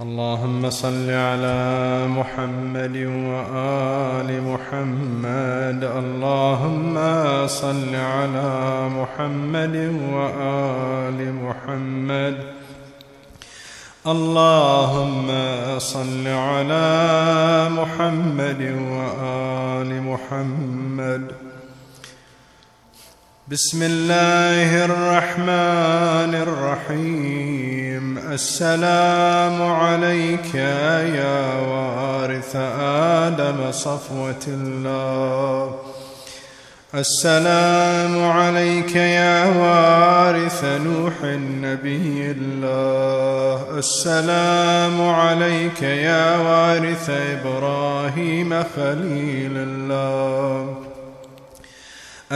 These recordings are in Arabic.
اللهم صل على محمد وآل محمد. اللهم صل على محمد وآل محمد. اللهم صل على محمد وآل محمد. بسم الله الرحمن الرحيم. السلام عليك يا وارث آدم صفوة الله. السلام عليك يا وارث نوح النبي الله. السلام عليك يا وارث إبراهيم خليل الله.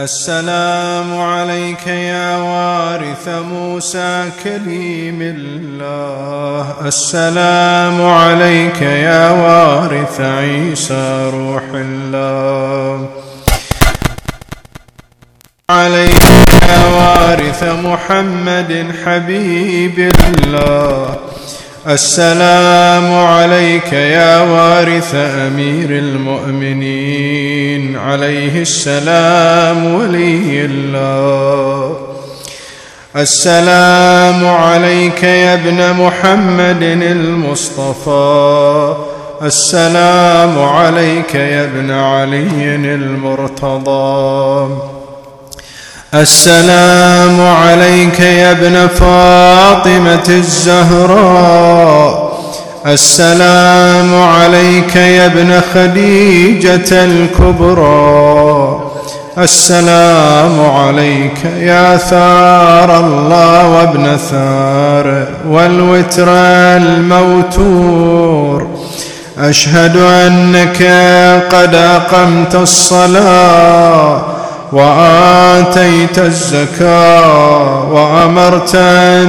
السلام عليك يا وارث موسى كليم الله. السلام عليك يا وارث عيسى روح الله. عليك يا وارث محمد حبيب الله. السلام عليك يا وارث أمير المؤمنين. عليه السلام ولي الله. السلام عليك يا ابن محمد المصطفى. السلام عليك يا ابن علي المرتضى. السلام عليك يا ابن فاطمة الزهراء. السلام عليك يا ابن خديجة الكبرى. السلام عليك يا ثار الله وابن ثار والوتر الموتور. أشهد أنك قد أقمت الصلاة. وآتيت الزكاة وأمرت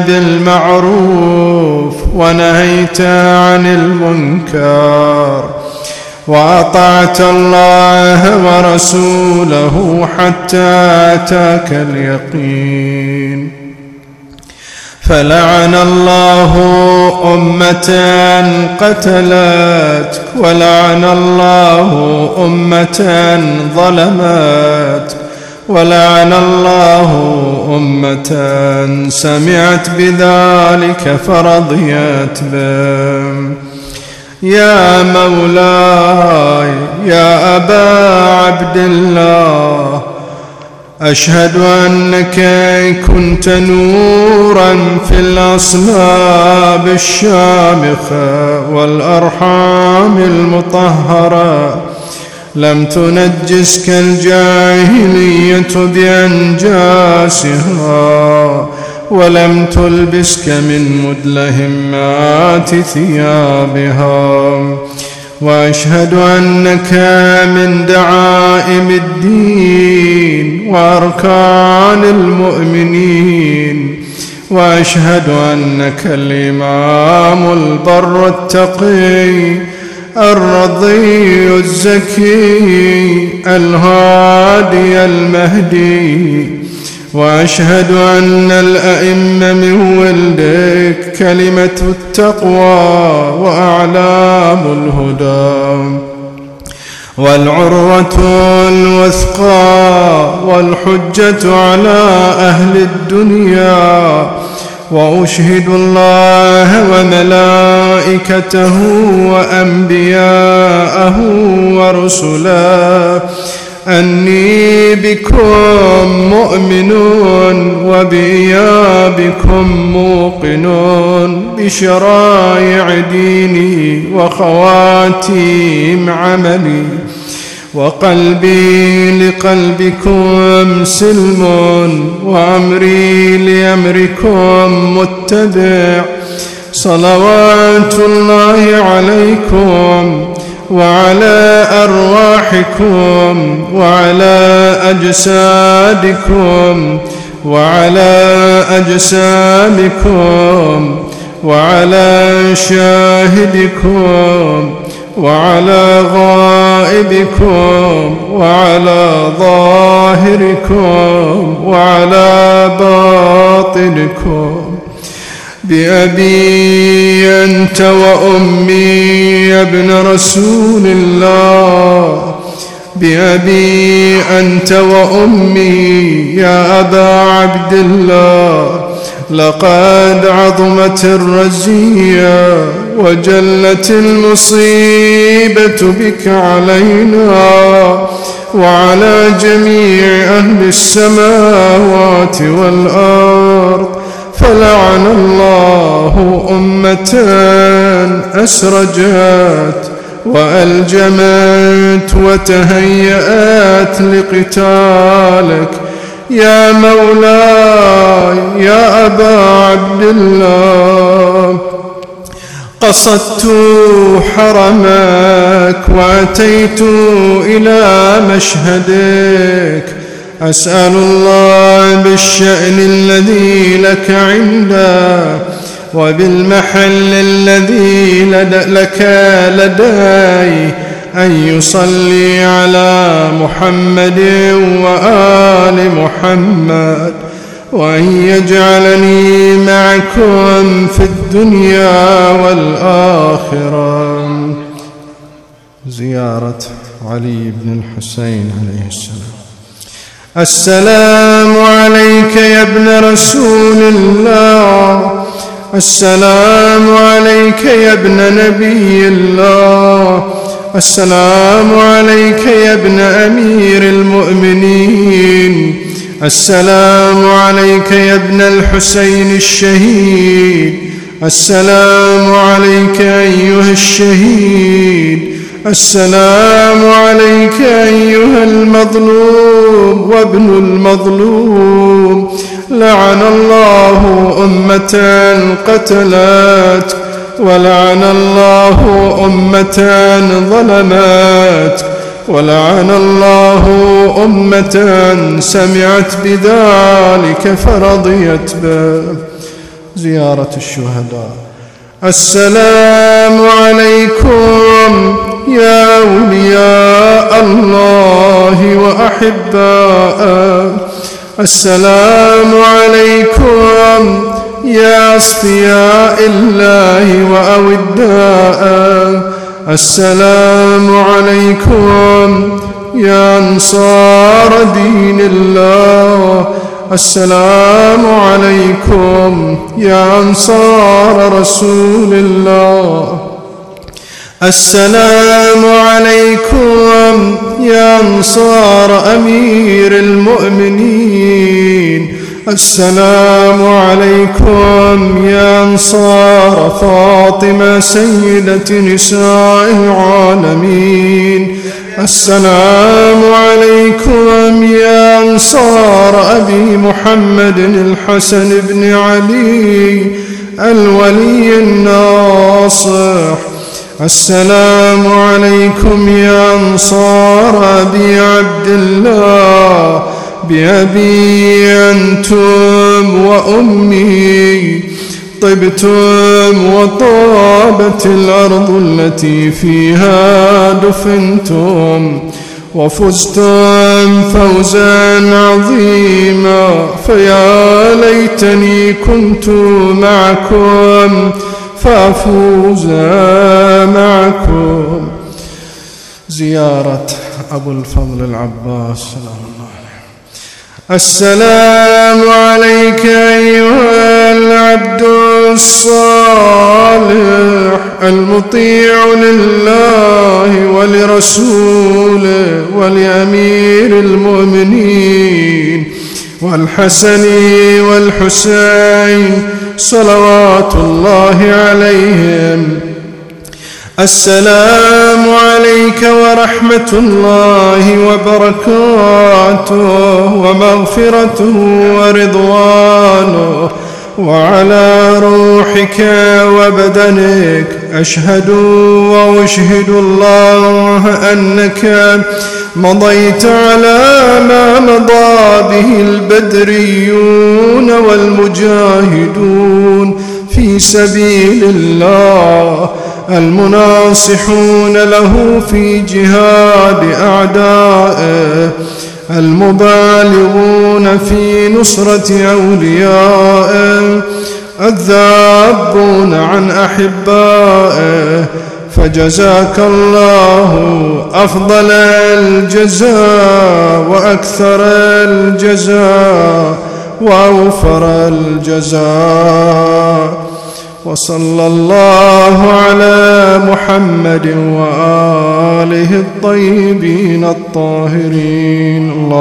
بالمعروف ونهيت عن المنكر وأطعت الله ورسوله حتى أتاك اليقين فلعن الله أمة قتلتك ولعن الله أمة ظلمتك ولعن الله أمة سمعت بذلك فرضيت به يا مولاي يا أبا عبد الله أشهد أنك كنت نورا في الأصلاب الشامخة والأرحام المطهرة. لم تنجسك الجاهلية بأنجاسها ولم تلبسك من مدلهمات ثيابها. وأشهد أنك من دعائم الدين وأركان المؤمنين. وأشهد أنك الإمام البر التقي. الرضي الزكي الهادي المهدي. وأشهد أن الأئمة من ولدك كلمة التقوى وأعلام الهدى. والعروة الوثقى والحجة على أهل الدنيا. وأشهد الله وملائكته وأنبياءه ورسله. أني بكم مؤمن وبإيابكم موقن بشرائع ديني وخواتيم عملي. وقلبي لقلبكم سلم وأمري لأمركم متبع. صلوات الله عليكم وعلى أرواحكم وعلى أجسادكم وعلى أجسامكم وعلى شاهدكم وعلى غائبكم وعلى ظاهركم وعلى باطنكم. بأبي أنت وأمي يا ابن رسول الله. بأبي أنت وأمي يا أبا عبد الله. لقد عظمت الرزية وجلت المصيبة بك علينا وعلى جميع أهل السماوات والأرض. فلعن الله أمة أسرجت وألجمت وتهيأت لقتالك. يا مولاي يا أبا عبد الله قصدت حرمك وأتيت إلى مشهدك. أسأل الله بالشأن الذي لك عنده وبالمحل الذي لك لدي. أن يصلي على محمد وآل محمد وأن يجعلني معكم في الدنيا والآخرة. زيارة علي بن الحسين عليه السلام. السلام عليك يا ابن رسول الله. السلام عليك يا ابن نبي الله. السلام عليك يا ابن أمير المؤمنين. السلام عليك يا ابن الحسين الشهيد. السلام عليك أيها الشهيد. السلام عليك أيها المظلوم وابن المظلوم. لعن الله أمة قتلت ولعن الله أمة ظلمت ولعن الله أمة سمعت بذلك فرضيت به. زيارة الشهداء. السلام عليكم يا أولياء الله وأحباءه السلام عليكم يا أصفياء الله وأوداء السلام عليكم يا أنصار دين الله السلام عليكم يا أنصار رسول الله. السلام عليكم يا أنصار أمير المؤمنين السلام عليكم يا أنصار فاطمة سيدة نساء العالمين. السلام عليكم يا أنصار أبي محمد الحسن بن علي الولي الناصح. السلام عليكم يا أنصار أبي عبد الله بأبي أنتم وأمي طبتم وطابت الأرض التي فيها دفنتم وفزتم فوزا عظيما فيا ليتني كنت معكم فافوز معكم زيارة أبو الفضل العباس سلام السلام عليك أيها العبد الصالح المطيع لله ولرسوله ولأمير المؤمنين والحسن والحسين صلوات الله عليهم. السلام عليك ورحمة الله وبركاته ومغفرته ورضوانه وعلى روحك وبدنك أشهد وأشهد الله أنك مضيت على ما مضى به البدريون والمجاهدون في سبيل الله. المناصحون له في جهاد أعدائه المبالغون في نصرة أوليائه الذابون عن أحبائه فجزاك الله أفضل الجزاء وأكثر الجزاء وأوفر الجزاء. وصلى الله على محمد وآله الطيبين الطاهرين. الله